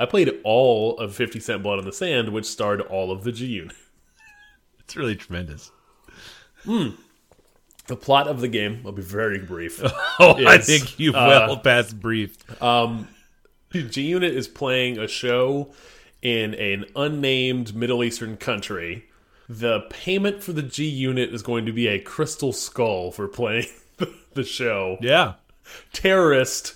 I played all of 50 Cent Blood on the Sand, which starred all of the G Unit. It's really tremendous. The plot of the game, I'll be very brief. Oh, I think you've uh, well past briefed. G Unit is playing a show in an unnamed Middle Eastern country. The payment for the G Unit is going to be a crystal skull for playing the show. yeah. Terrorists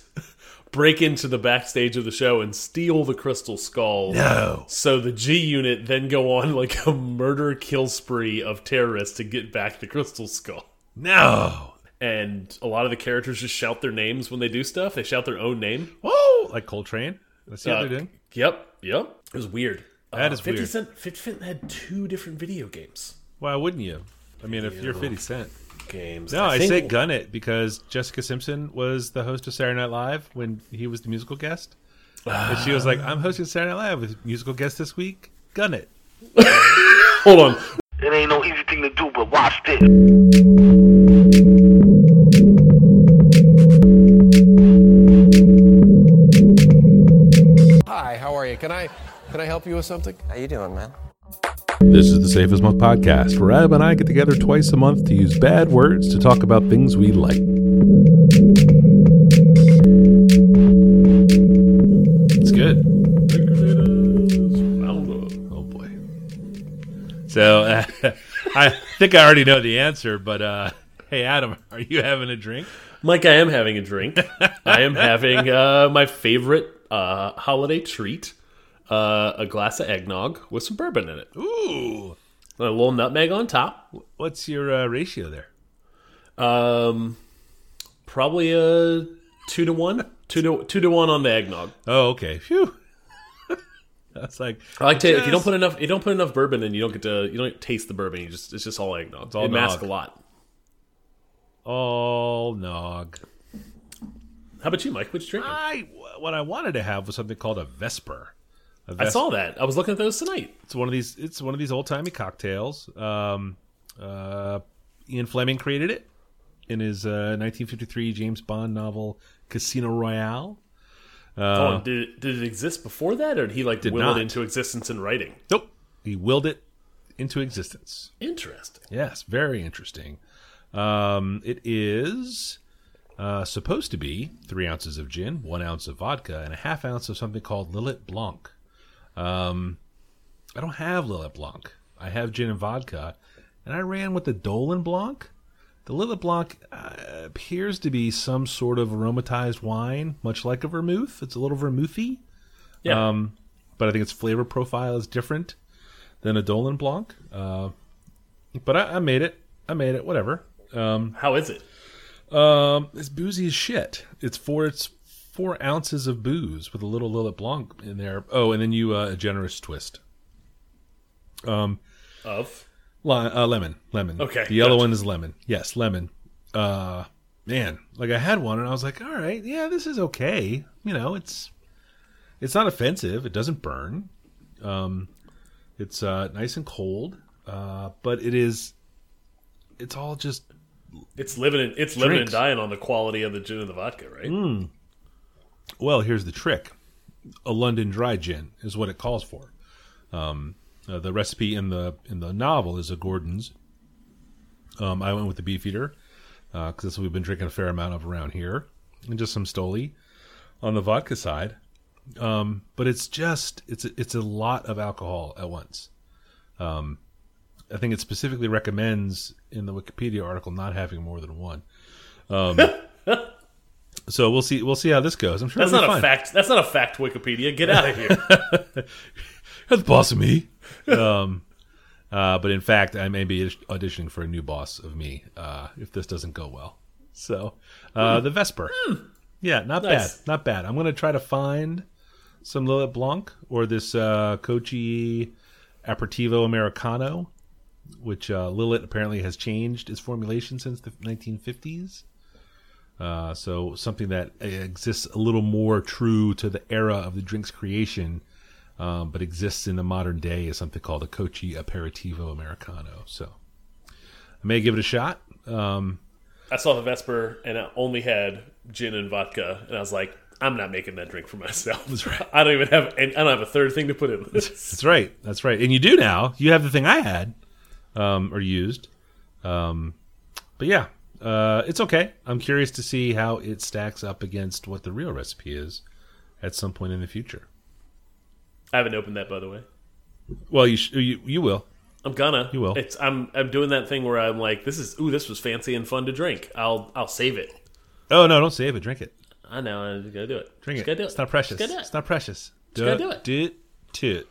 break into the backstage of the show and steal the crystal skull. No. So the G Unit then go on like a murder kill spree of terrorists to get back the crystal skull. No. And a lot of the characters just shout their names when they do stuff. They shout their own name. Whoa! Like Coltrane. Let's see what Uh, they're doing. Yep, yep. It was weird. That Uh, is 50 weird. Cent, 50 Cent had two different video games. Why wouldn't you? I mean, if you're 50 Cent. Games. No, I, think- say gun it because Jessica Simpson was the host of Saturday Night Live when he was the musical guest. and she was like, I'm hosting Saturday Night Live with musical guest this week. Gun it. Hold on. It ain't no easy thing to do, but watch this. Hi, how are you? Can I can I help you with something? How you doing, man? This is the Safe as Milk podcast, where Ab and I get together twice a month to use bad words to talk about things we like. It's good. Oh boy. So uh, I think I already know the answer, but uh, hey, Adam, are you having a drink? Mike, I am having a drink. I am having uh, my favorite uh, holiday treat uh, a glass of eggnog with some bourbon in it. Ooh. A little nutmeg on top. What's your uh, ratio there? Um, probably a two to one. Two to two to one on the eggnog. Oh, okay. Phew. That's like I like to if you don't put enough you don't put enough bourbon in, you don't get to you don't taste the bourbon. You just it's just all eggnog. all it masks a lot. all nog. How about you, Mike? What you drinking? I what I wanted to have was something called a Vesper. I saw that. I was looking at those tonight. It's one of these. It's one of these old timey cocktails. Um, uh, Ian Fleming created it in his uh, 1953 James Bond novel Casino Royale. oh, did it, did it exist before that, or did he like Did will not. it into existence in writing? Nope, he willed it into existence. Interesting. Yes, very interesting. Um, it is uh, supposed to be three ounces of gin, one ounce of vodka, and a half ounce of something called Lillet Blanc. Um, I don't have Lillet Blanc. I have gin and vodka, and I ran with the Dolin Blanc. The Lillet Blanc uh, appears to be some sort of aromatized wine, much like a vermouth. It's a little vermouthy, Yeah. Um, but I think its flavor profile is different than a Dolin Blanc. Uh, but I, I made it. I made it. Whatever. Um, How is it? um, it's boozy as shit. It's for It's four ounces of booze with a little Lillet Blanc in there. Oh, and then you uh, a generous twist. Um, Of li- uh, lemon, lemon. Okay, The yellow gotcha. one is lemon. Yes, lemon. Uh, man, like I had one and I was like, all right, yeah, this is okay. You know, it's it's not offensive. It doesn't burn. Um, it's uh, nice and cold. Uh, but it is. It's all just it's living and it's living and dying on the quality of the gin and the vodka, right? Well, here's the trick: a London dry gin is what it calls for. Um, uh, the recipe in the in the novel is a Gordon's. Um, I went with the Beefeater because that's what we've been drinking a fair amount of around here, and just some Stoli on the vodka side. Um, but it's just it's a, it's a lot of alcohol at once. Um, I think it specifically recommends in the Wikipedia article not having more than one. Um, so we'll see. We'll see how this goes. I'm sure That's not a fine. fact. That's not a fact. Wikipedia, get out of here. You're the boss of me. um, uh, but in fact, I may be auditioning for a new boss of me uh, if this doesn't go well. So, uh, the Vesper. Yeah, not Nice. bad. Not bad. I'm going to try to find some Lillet Blanc or this uh, Cocchi Aperitivo Americano, which uh, Lillet apparently has changed its formulation since the 1950s. Uh, so something that exists a little more true to the era of the drink's creation, um, but exists in the modern day is something called a Cocchi Aperitivo Americano. So I may give it a shot. Um, I saw the Vesper and it only had gin and vodka, and I was like, I'm not making that drink for myself. That's right. I don't even have. And I don't have a third thing to put in this. That's right. That's right. And you do now. You have the thing I had, um, or used. Um, but yeah, uh, it's okay. I'm curious to see how it stacks up against what the real recipe is at some point in the future. I haven't opened that, by the way. Well, you sh you, you will. I'm gonna. You will. It's. I'm. I'm doing that thing where I'm like, this is. Ooh, this was fancy and fun to drink. I'll. I'll save it. Oh no, don't save it. Drink it. I know. I just gotta do it. Drink Just it. Gotta do it. It's not precious. Just gotta do it. It's not precious. gotta do it. Do it. Do it.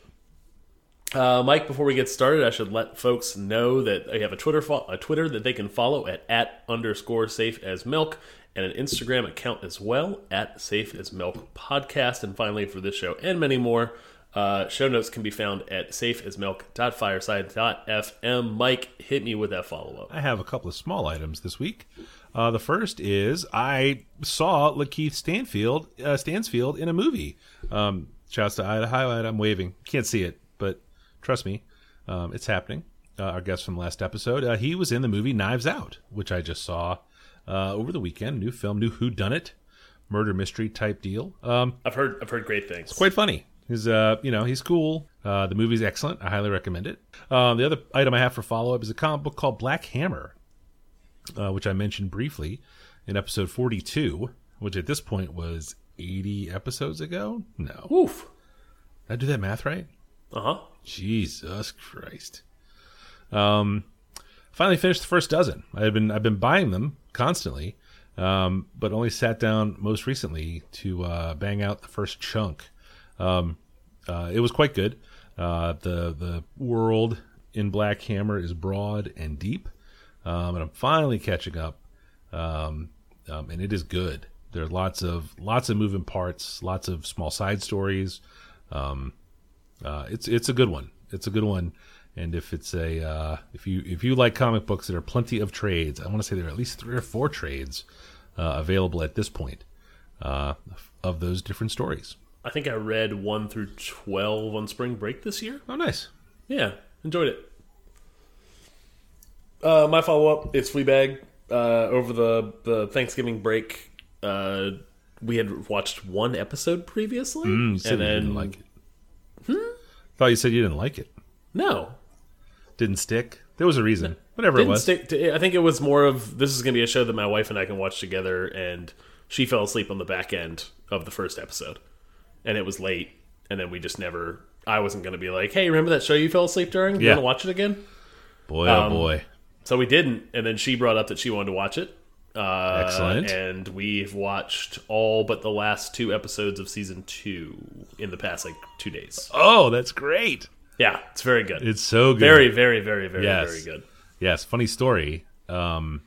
Uh, Mike, before we get started, I should let folks know that I have a Twitter a Twitter that they can follow at at underscore safe as milk and an Instagram account as well at safe as milk podcast. And finally, for this show and many more, uh, show notes can be found at safeasmilk.fireside.fm. Mike, hit me with that follow up. I have a couple of small items this week. Uh, the first is I saw Lakeith Stanfield uh, Stansfield in a movie. Um, shouts to Ida Highlight. I'm waving. Can't see it, but trust me, um, it's happening. Uh, our guest from last episode, uh, he was in the movie Knives Out, which I just saw uh, over the weekend. New film, new Who Done It, murder mystery type deal. Um, I've heard I've heard great things. quite funny. He's uh, you know, he's cool. Uh, the movie's excellent. I highly recommend it. Um, the other item I have for follow up is a comic book called Black Hammer, uh, which I mentioned briefly in episode forty two, which at this point was eighty episodes ago. No, Woof. did I do that math right? Uh huh. Jesus Christ. Um, finally finished the first dozen. I've been I've been buying them constantly, um, but only sat down most recently to uh, bang out the first chunk. Um, uh, it was quite good. Uh, the the world in Black Hammer is broad and deep, um, and I'm finally catching up, um, um, and it is good. There are lots of lots of moving parts, lots of small side stories. Um, uh, it's it's a good one. It's a good one. And if it's a uh, if you if you like comic books, there are plenty of trades. I want to say there are at least three or four trades uh, available at this point uh, of those different stories. I think I read one through twelve on spring break this year. Oh, nice. Yeah, enjoyed it. Uh, my follow up is Fleabag. Uh, over the the Thanksgiving break, uh, we had watched one episode previously, Mm, and then like it. Thought you said you didn't like it. no, Didn't stick. There was a reason. Whatever it didn't was. stick. To, I think it was more of this is going to be a show that my wife and I can watch together, and she fell asleep on the back end of the first episode, and it was late, and then we just never. I wasn't going to be like, "Hey, remember that show you fell asleep during? You Yeah. want to watch it again?" boy, oh um, boy. So we didn't, and then she brought up that she wanted to watch it. Uh, Excellent. And we've watched all but the last two episodes of season two in the past like two days. Oh, that's great. Yeah, it's very good. It's so good. very, very, very, very, Yes. very good. Yes, funny story. Um,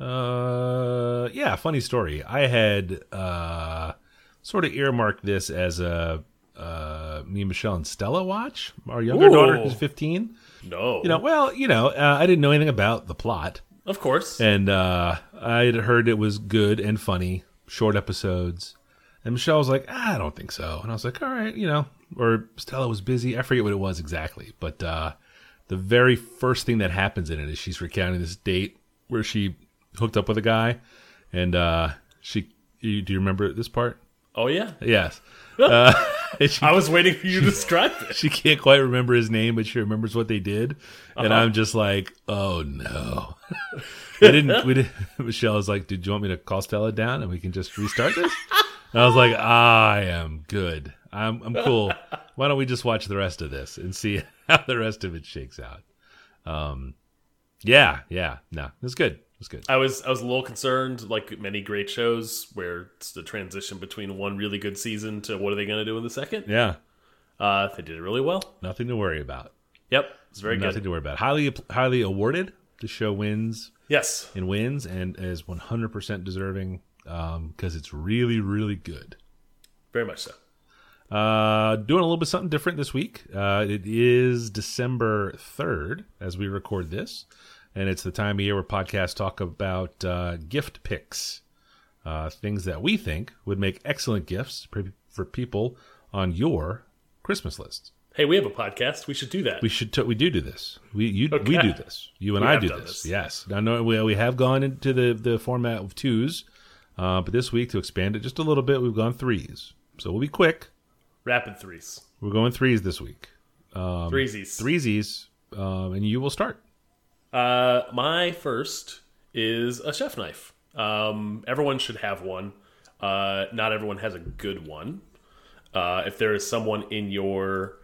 uh, yeah, funny story. I had uh, sort of earmarked this as a uh, me, Michelle, and Stella watch. Our younger Ooh. daughter, who's fifteen. No, You know, well, you know, uh, I didn't know anything about the plot, of course. and uh, I had heard it was good and funny, short episodes. And Michelle was like, ah, I don't think so. And I was like, all right, you know, or Stella was busy. I forget what it was exactly. But uh, the very first thing that happens in it is she's recounting this date where she hooked up with a guy. And uh, she, you, do you remember this part? oh yeah, Yes. uh, she, I was waiting for you to describe it. she can't quite remember his name, but she remembers what they did. And Uh-huh. I'm just like, oh no. we didn't, we didn't, Michelle was like, did you want me to call Stella down and we can just restart this? And I was like, I am good. I'm, I'm cool. Why don't we just watch the rest of this and see how the rest of it shakes out? Um, yeah, yeah, no, it's good. It's good. I was I was a little concerned, like many great shows, where it's the transition between one really good season to what are they going to do in the second. Yeah, Uh, they did it really well. nothing to worry about. Yep, it's very Nothing good. Nothing to worry about. Highly, highly awarded. The show wins Yes, and wins and is 100% deserving because it's really, really good. very much so. Uh, doing a little bit something different this week. Uh, it is December 3rd as we record this, and it's the time of year where podcasts talk about uh, gift picks, uh, things that we think would make excellent gifts for for people on your Christmas list. Hey, we have a podcast. We should do that. We should we do do this. We you we do this. You and We I do this. this. Yes. I know we we have gone into the the format of twos Uh, but this week, to expand it just a little bit, we've gone threes. So we'll be quick. Rapid threes. We're going threes this week. Threesies. Threesies, um, and you will start. Uh, my first is a chef knife. Um, everyone should have one. Uh, not everyone has a good one. Uh, if there is someone in your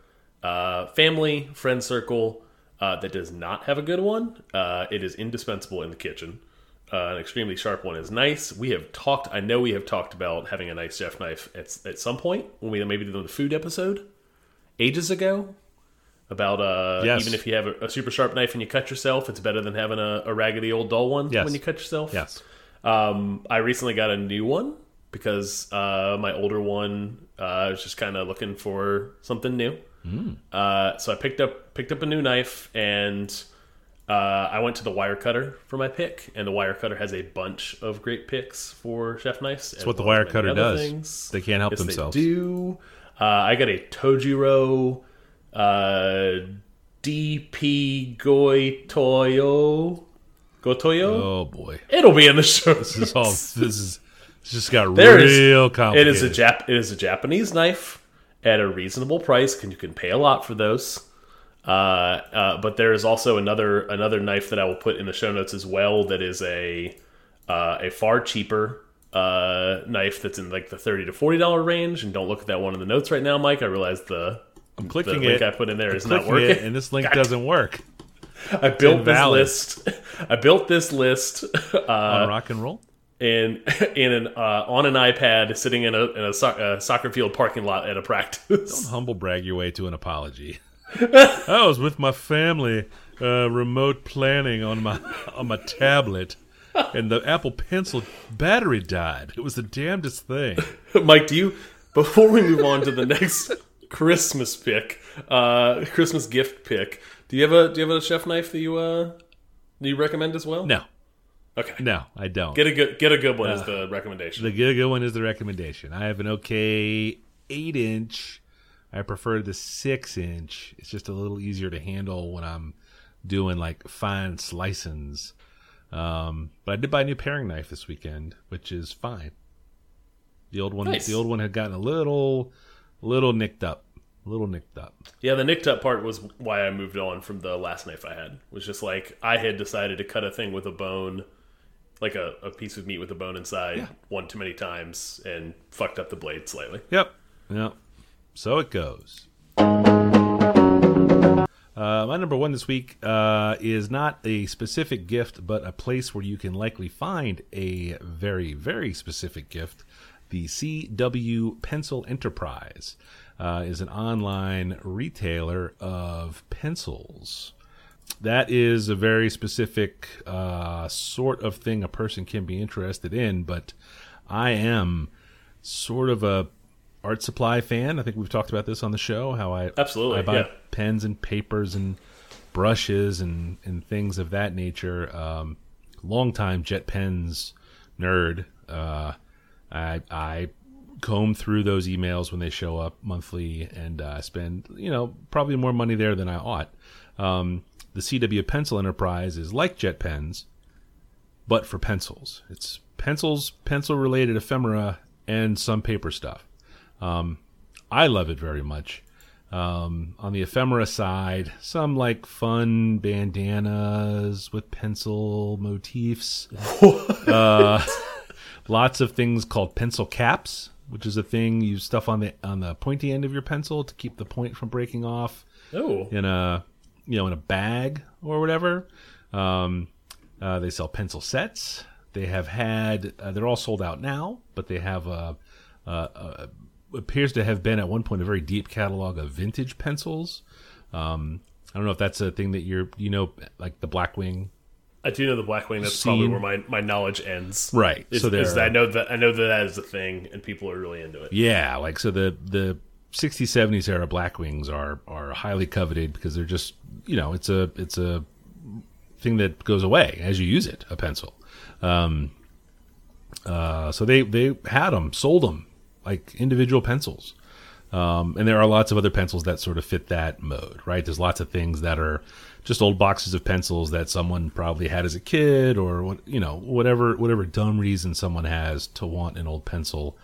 uh, family, friend circle uh, that does not have a good one, uh, it is indispensable in the kitchen. Uh, an extremely sharp one is nice. We have talked. I know we have talked about having a nice chef knife at, at some point when we maybe did the food episode ages ago about uh Yes. even if you have a, a super sharp knife and you cut yourself, it's better than having a, a raggedy old dull one Yes. when you cut yourself. Yes. Um, I recently got a new one because uh, my older one uh, was just kind of looking for something new. Uh, so I picked up picked up a new knife and uh, I went to the wire cutter for my pick, and the wire cutter has a bunch of great picks for chef knives. That's what the wire cutter does. They can't help themselves. They do. Uh, I got a Tojiro uh, DP Goitoyo. Gotoyo? Oh boy, It'll be in the show. this is all. This is this just got There is- real It complicated. is a Jap. It is a Japanese knife at a reasonable price, and you can pay a lot for those. Uh, uh, but there is also another another knife that I will put in the show notes as well. That is a uh, a far cheaper uh, knife that's in like the thirty to forty dollar range. And don't look at that one in the notes right now, Mike. I realize the I'm clicking the clicking link it. I put in there is not working. it, and this link doesn't work I built this list. I built this list uh, on rock and roll. in in an uh, on an iPad, sitting in a in a, so a soccer field parking lot at a practice. Don't humble brag your way to an apology. I was with my family, uh, remote planning on my on my tablet, and the Apple Pencil battery died. It was the damnedest thing. Mike, do you before we move on to the next Christmas pick, uh, Christmas gift pick? Do you have a do you have a chef knife that you uh do you recommend as well? No, Okay. no, I don't. Get a good get a good one is the recommendation. The good good one is the recommendation. I have an okay eight inch. I prefer the six inch. It's just a little easier to handle when I'm doing like fine slicings. Um, but I did buy a new paring knife this weekend, which is fine. The old one, Nice. the old one had gotten a little, little nicked up, a little nicked up. Yeah, the nicked up part was why I moved on from the last knife I had. Was just like I had decided to cut a thing with a bone, like a, a piece of meat with a bone inside, one too many times, and fucked up the blade slightly. Yep. Yep. So it goes. Uh, my number one this week uh, is not a specific gift, but a place where you can likely find a very, very specific gift. The CW Pencil Enterprise uh, is an online retailer of pencils. That is a very specific uh, sort of thing a person can be interested in, but I am sort of a art supply fan. I think we've talked about this on the show. How I Absolutely, I buy yeah. pens and papers and brushes and and things of that nature. Um, long time Jet Pens nerd. Uh, I I comb through those emails when they show up monthly and uh, spend you know probably more money there than I ought. Um, the CW Pencil Enterprise is like Jet Pens, but for pencils. It's pencils, pencil related ephemera, and some paper stuff. Um, I love it very much. Um, on the ephemera side, some like fun bandanas with pencil motifs. uh, lots of things called pencil caps, which is a thing you stuff on the on the pointy end of your pencil to keep the point from breaking off Oh, in a you know in a bag or whatever. Um, uh, they sell pencil sets. They have had uh, they're all sold out now, but they have a, a, a appears to have been at one point a very deep catalog of vintage pencils. Um, I don't know if that's a thing that you're you know like the Blackwing I do know the Blackwing. That's Scene. probably where my, my knowledge ends. Right, Is, so there I know that I know that that is a thing, and people are really into it. Yeah, like so the the 60s 70s era Blackwings are are highly coveted because they're just you know it's a it's a thing that goes away as you use it a pencil. Um, uh, so they they had them sold them like individual pencils. Um, and there are lots of other pencils that sort of fit that mode, right? There's lots of things that are just old boxes of pencils that someone probably had as a kid, or what you know, whatever whatever dumb reason someone has to want an old pencil.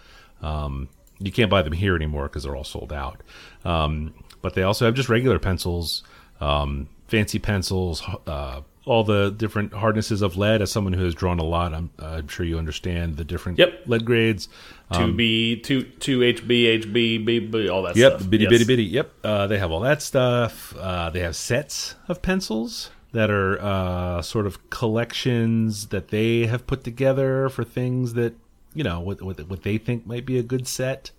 Um, you can't buy them here anymore because they're all sold out. Um, but they also have just regular pencils, um, fancy pencils, uh, all the different hardnesses of lead. As someone who has drawn a lot, I'm, I'm sure you understand the different Yep. lead grades. Two B, two two HB, HB, B, B, all that Yep, stuff. bitty Yes. bitty bitty. Yep, uh, they have all that stuff. Uh, they have sets of pencils that are uh, sort of collections that they have put together for things that you know what what, what they think might be a good set.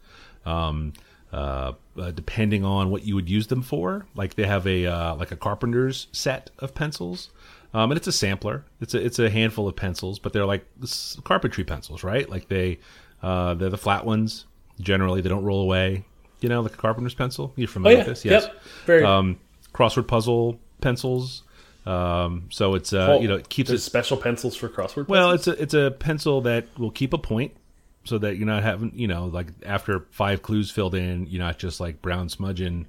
Um, uh, uh, depending on what you would use them for, like they have a uh, like a carpenter's set of pencils. Um, and it's a sampler. It's a it's a handful of pencils, but they're like carpentry pencils, right? Like they uh, they're the flat ones. Generally, they don't roll away. You know, like a carpenter's pencil. You're Oh familiar yeah. with this? Yes. Yep. Very. Um, crossword puzzle pencils. Um, so it's uh, well, you know it keeps it. special pencils for crossword. Well, puzzles? it's a it's a pencil that will keep a point, so that you're not having you know like after five clues filled in, you're not just like brown smudging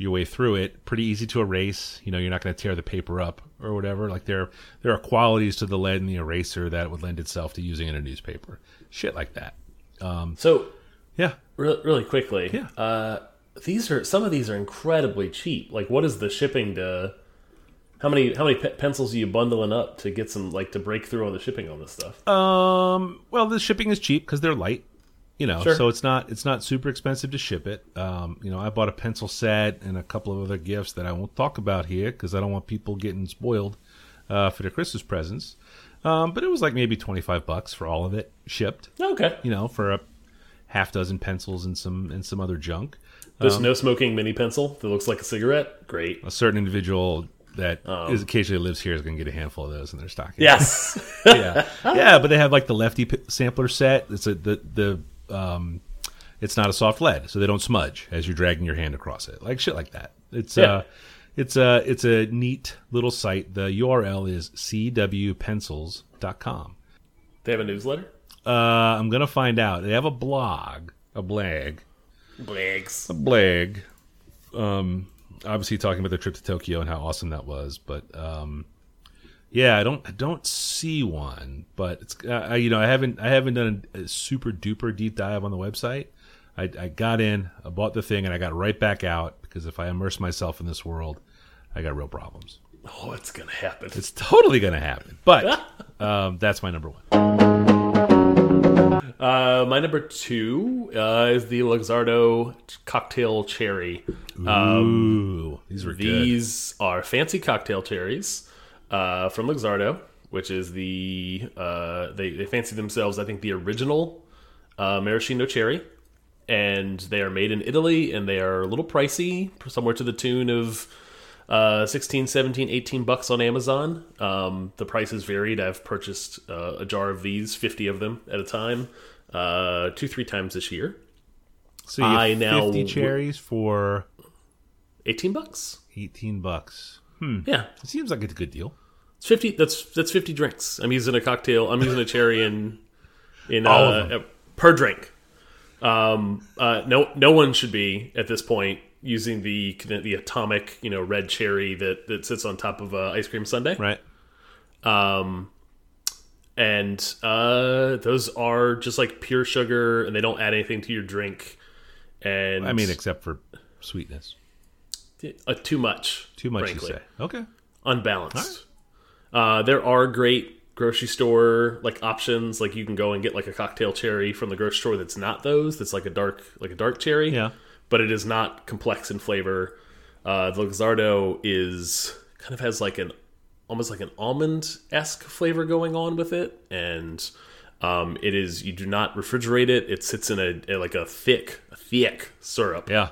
your way through it. Pretty easy to erase. You know, you're not going to tear the paper up or whatever. Like there there are qualities to the lead in the eraser that would lend itself to using in a newspaper. Shit like that. so Yeah. re- really quickly. Yeah. Uh, these are some of these are incredibly cheap. Like, what is the shipping to? How many how many pe- pencils are you bundling up to get some like to break through on the shipping on this stuff? Um. Well, the shipping is cheap because they're light. You know, Sure. so it's not it's not super expensive to ship it. Um. You know, I bought a pencil set and a couple of other gifts that I won't talk about here because I don't want people getting spoiled uh, for their Christmas presents. Um. But it was like maybe twenty five bucks for all of it shipped. Okay. You know, for a half dozen pencils and some and some other junk. This no smoking mini pencil that looks like a cigarette. Great. A certain individual that is occasionally lives here is going to get a handful of those in their stocking. Yes. yeah, yeah, but they have like the lefty p- sampler set. It's a the the um, it's not a soft lead, so they don't smudge as you're dragging your hand across it, like shit like that. It's Yeah. uh, it's a it's a neat little site. The URL is cwpencils.com. they have a newsletter. Uh, I'm gonna find out. They have a blog, a blag, Blags. a blag. Um, obviously talking about the trip to Tokyo and how awesome that was, but um, yeah, I don't I don't see one, but it's uh, I, you know I haven't I haven't done a, a super duper deep dive on the website. I, I got in, I bought the thing, and I got right back out because if I immerse myself in this world, I got real problems. Oh, it's gonna happen. It's totally gonna happen, but um, that's my number one. Uh, my number two uh, is the Luxardo cocktail cherry. Ooh, these were good. These are fancy cocktail cherries uh, from Luxardo, which is the uh, they they fancy themselves. I think the original uh, maraschino cherry, and they are made in Italy, and they are a little pricey, somewhere to the tune of uh, 16, 17, 18 bucks on Amazon. Um, the prices varied. I've purchased uh, a jar of these, 50 of them at a time, uh, two, three times this year. So I now- fifty cherries for 18 bucks. eighteen bucks. Hmm. Yeah, It seems like it's a good deal. It's fifty. That's that's fifty drinks. I'm using a cocktail. I'm using a cherry in in uh, uh, per drink. Um, uh, no, no one should be at this point using the the atomic, you know, red cherry that that sits on top of a ice cream sundae. Right. Um, and uh, those are just like pure sugar, and they don't add anything to your drink. And I mean, except for sweetness. uh, too much. Too much frankly. you say. Okay. unbalanced. Uh, there are great grocery store like options. Like you can go and get like a cocktail cherry from the grocery store that's not those. That's like a dark like a dark cherry. Yeah. but it is not complex in flavor. Uh, the Luxardo is kind of has like an almost like an almond esque flavor going on with it, and um, it is you do not refrigerate it. It sits in a, a- like a thick a thick syrup Yeah.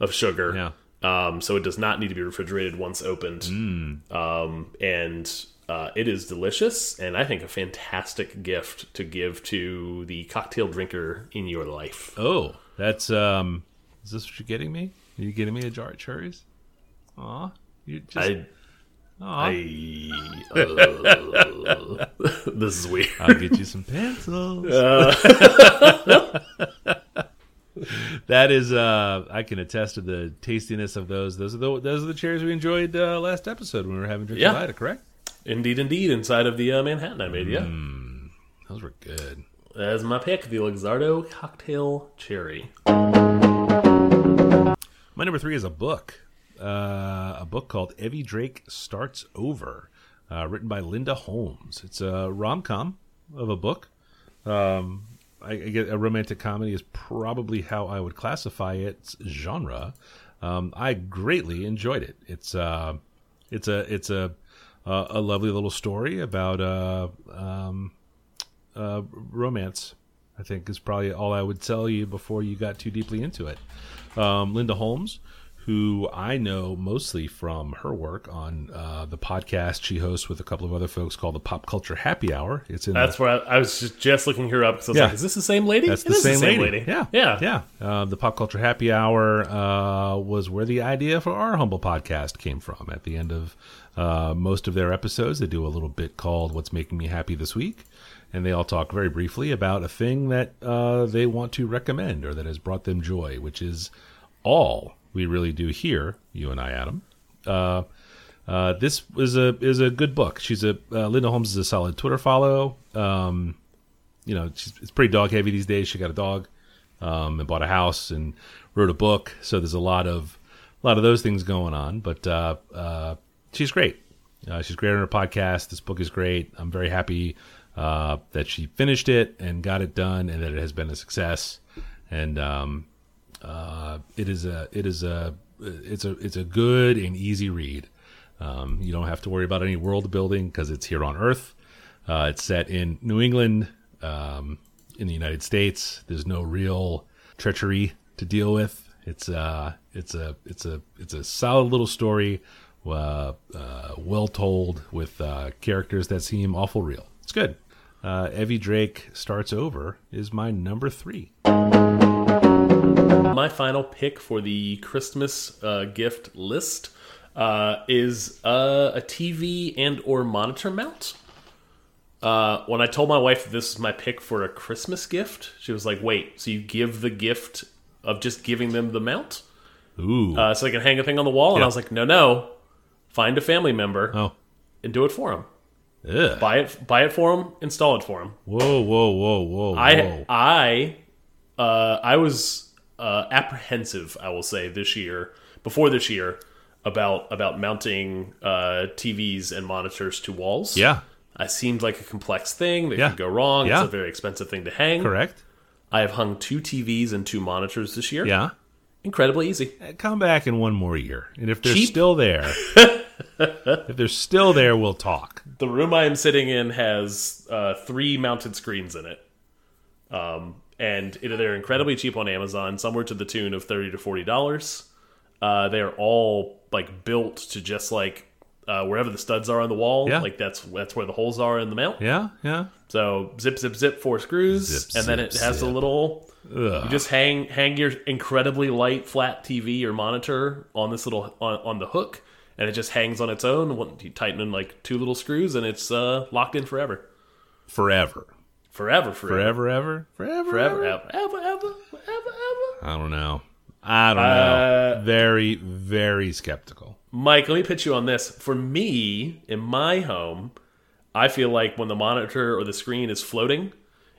of sugar. Yeah. Um, so it does not need to be refrigerated once opened. Mm. Um, and uh, it is delicious, and I think a fantastic gift to give to the cocktail drinker in your life. Oh, that's um. Is this what you're getting me? Are you getting me a jar of cherries? Aw, you just. I. I, uh, this is weird. I'll get you some pencils. that is, uh, I can attest to the tastiness of those. Those are the those are the cherries we enjoyed uh, last episode when we were having drinks yeah. correct? Indeed, indeed, inside of the uh, Manhattan I made, yeah. Those were good. As my pick, the Luxardo Cocktail Cherry. My number three is a book, uh, a book called Evie Drake Starts Over, uh, written by Linda Holmes. It's a rom com of a book. Um, I, I get a romantic comedy is probably how I would classify its genre. Um, I greatly enjoyed it. It's uh, it's a it's a a a lovely little story about uh, um, uh, romance. I think is probably all I would tell you before you got too deeply into it. Um, Linda Holmes, who I know mostly from her work on uh, the podcast she hosts with a couple of other folks called the Pop Culture Happy Hour. It's in the- That's where I, I was just, just looking her up because I was Yeah. like, is this the same lady? that's It the is same, lady. Yeah, Yeah. yeah. Uh, the Pop Culture Happy Hour uh, was where the idea for our humble podcast came from. At the end of uh, most of their episodes, they do a little bit called "What's Making Me Happy This Week," and they all talk very briefly about a thing that uh, they want to recommend or that has brought them joy, which is all we really do here. You and I, Adam. Uh, uh, this is a is a good book. She's a uh, Linda Holmes is a solid Twitter follow. Um, you know, she's, it's pretty dog heavy these days. She got a dog, um, and bought a house and wrote a book. So there's a lot of a lot of those things going on. But uh, uh, she's great. Uh, she's great on her podcast. This book is great. I'm very happy uh, that she finished it and got it done, and that it has been a success. And um, uh, it is a it is a it's a it's a good and easy read. Um, you don't have to worry about any world building because it's here on Earth. Uh, it's set in New England, um, in the United States. There's no real treachery to deal with. It's uh, it's a it's a it's a solid little story, uh, uh, well told with uh, characters that seem awful real. It's good. Uh, Evie Drake starts over is my number three. My final pick for the Christmas uh, gift list uh, is uh, a TV and or monitor mount. Uh, when I told my wife this is my pick for a Christmas gift, she was like, "Wait, so you give the gift of just giving them the mount, Ooh, uh, so they can hang a thing on the wall?" And Yeah. I was like, "No, no, find a family member oh, and do it for them. Ugh. Buy it, buy it for them, install it for them." whoa, whoa, whoa, whoa, I whoa. I uh, I was uh, apprehensive, I will say, this year before this year about about mounting uh, TVs and monitors to walls. yeah, it seemed like a complex thing that Yeah. could go wrong. Yeah. It's a very expensive thing to hang. correct. I have hung two TVs and two monitors this year. Yeah. incredibly easy. come back in one more year, and if they're Cheap. still there, if they're still there, we'll talk. The room I am sitting in has uh, three mounted screens in it. Um, and it, they're incredibly cheap on Amazon, somewhere to the tune of thirty to forty dollars. Uh, they are all like built to just like uh, wherever the studs are on the wall. Yeah. Like that's that's where the holes are in the mount. Yeah, yeah. So zip zip zip four screws, Zip, and then it has a little. Ugh. You just hang hang your incredibly light flat TV or monitor on this little on, on the hook, and it just hangs on its own. You tighten in like two little screws, and it's uh, locked in forever, Forever, forever, forever, forever, ever, forever, forever, ever, ever, ever, ever, ever. I don't know. I don't Uh, know. Very, very skeptical. Mike, let me pitch you on this. For me, in my home, I feel like when the monitor or the screen is floating,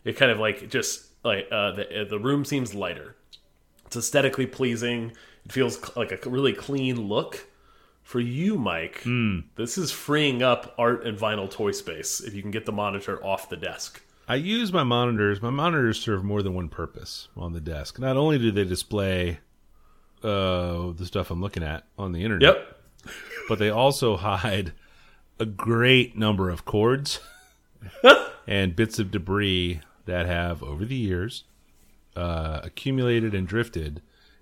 it kind of like just like uh, the the room seems lighter. It's aesthetically pleasing. It feels like a really clean look. For you, Mike, this is freeing up art and vinyl toy space if you can get the monitor off the desk. I use my monitors. My monitors serve more than one purpose on the desk. Not only do they display uh, the stuff I'm looking at on the internet, Yep. but they also hide a great number of cords and bits of debris that have, over the years, uh, accumulated and drifted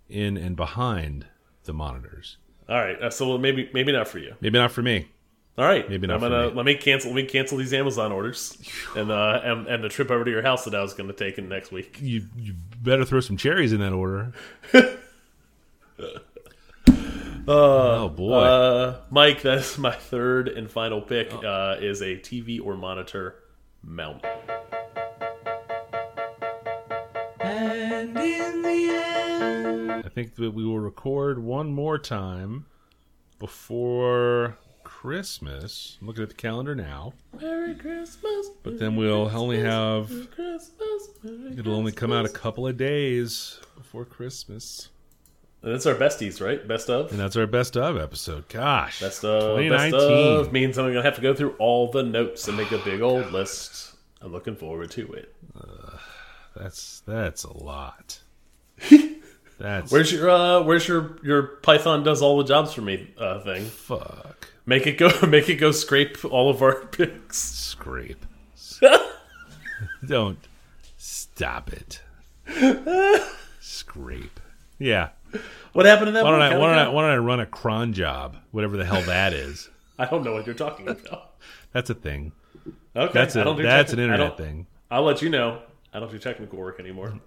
in and behind the monitors. All right. Uh, so maybe maybe not for you. Maybe not for me. All right, Maybe not I'm gonna me. let me cancel. Let me cancel these Amazon orders, and uh, and, and the trip over to your house that I was going to take in next week. You, you better throw some cherries in that order. oh boy! Uh, Mike, that's my third and final pick. Uh, is a TV or monitor mount. And in the end, I think that we will record one more time before Christmas. I'm looking at the calendar now, Merry Christmas. but then we'll only have Christmas. Merry it'll only come out a couple of days before Christmas, And that's our besties, right? Best of. and that's our best of episode. Gosh, Best of. Best 2019. of means I'm gonna have to go through all the notes and make a big old list. I'm looking forward to it. That's that's a lot. That's Where's your uh, Where's your your Python does all the jobs for me uh, thing? fuck Make it go. Make it go. Scrape all of our picks. scrape. Don't stop it. Scrape. Yeah. What happened to that? Why don't? I why don't I why don't I run a cron job, whatever the hell that is? I don't know what you're talking about. That's a thing. Okay, That's a don't that's an I internet thing. I'll let you know. I don't do technical work anymore.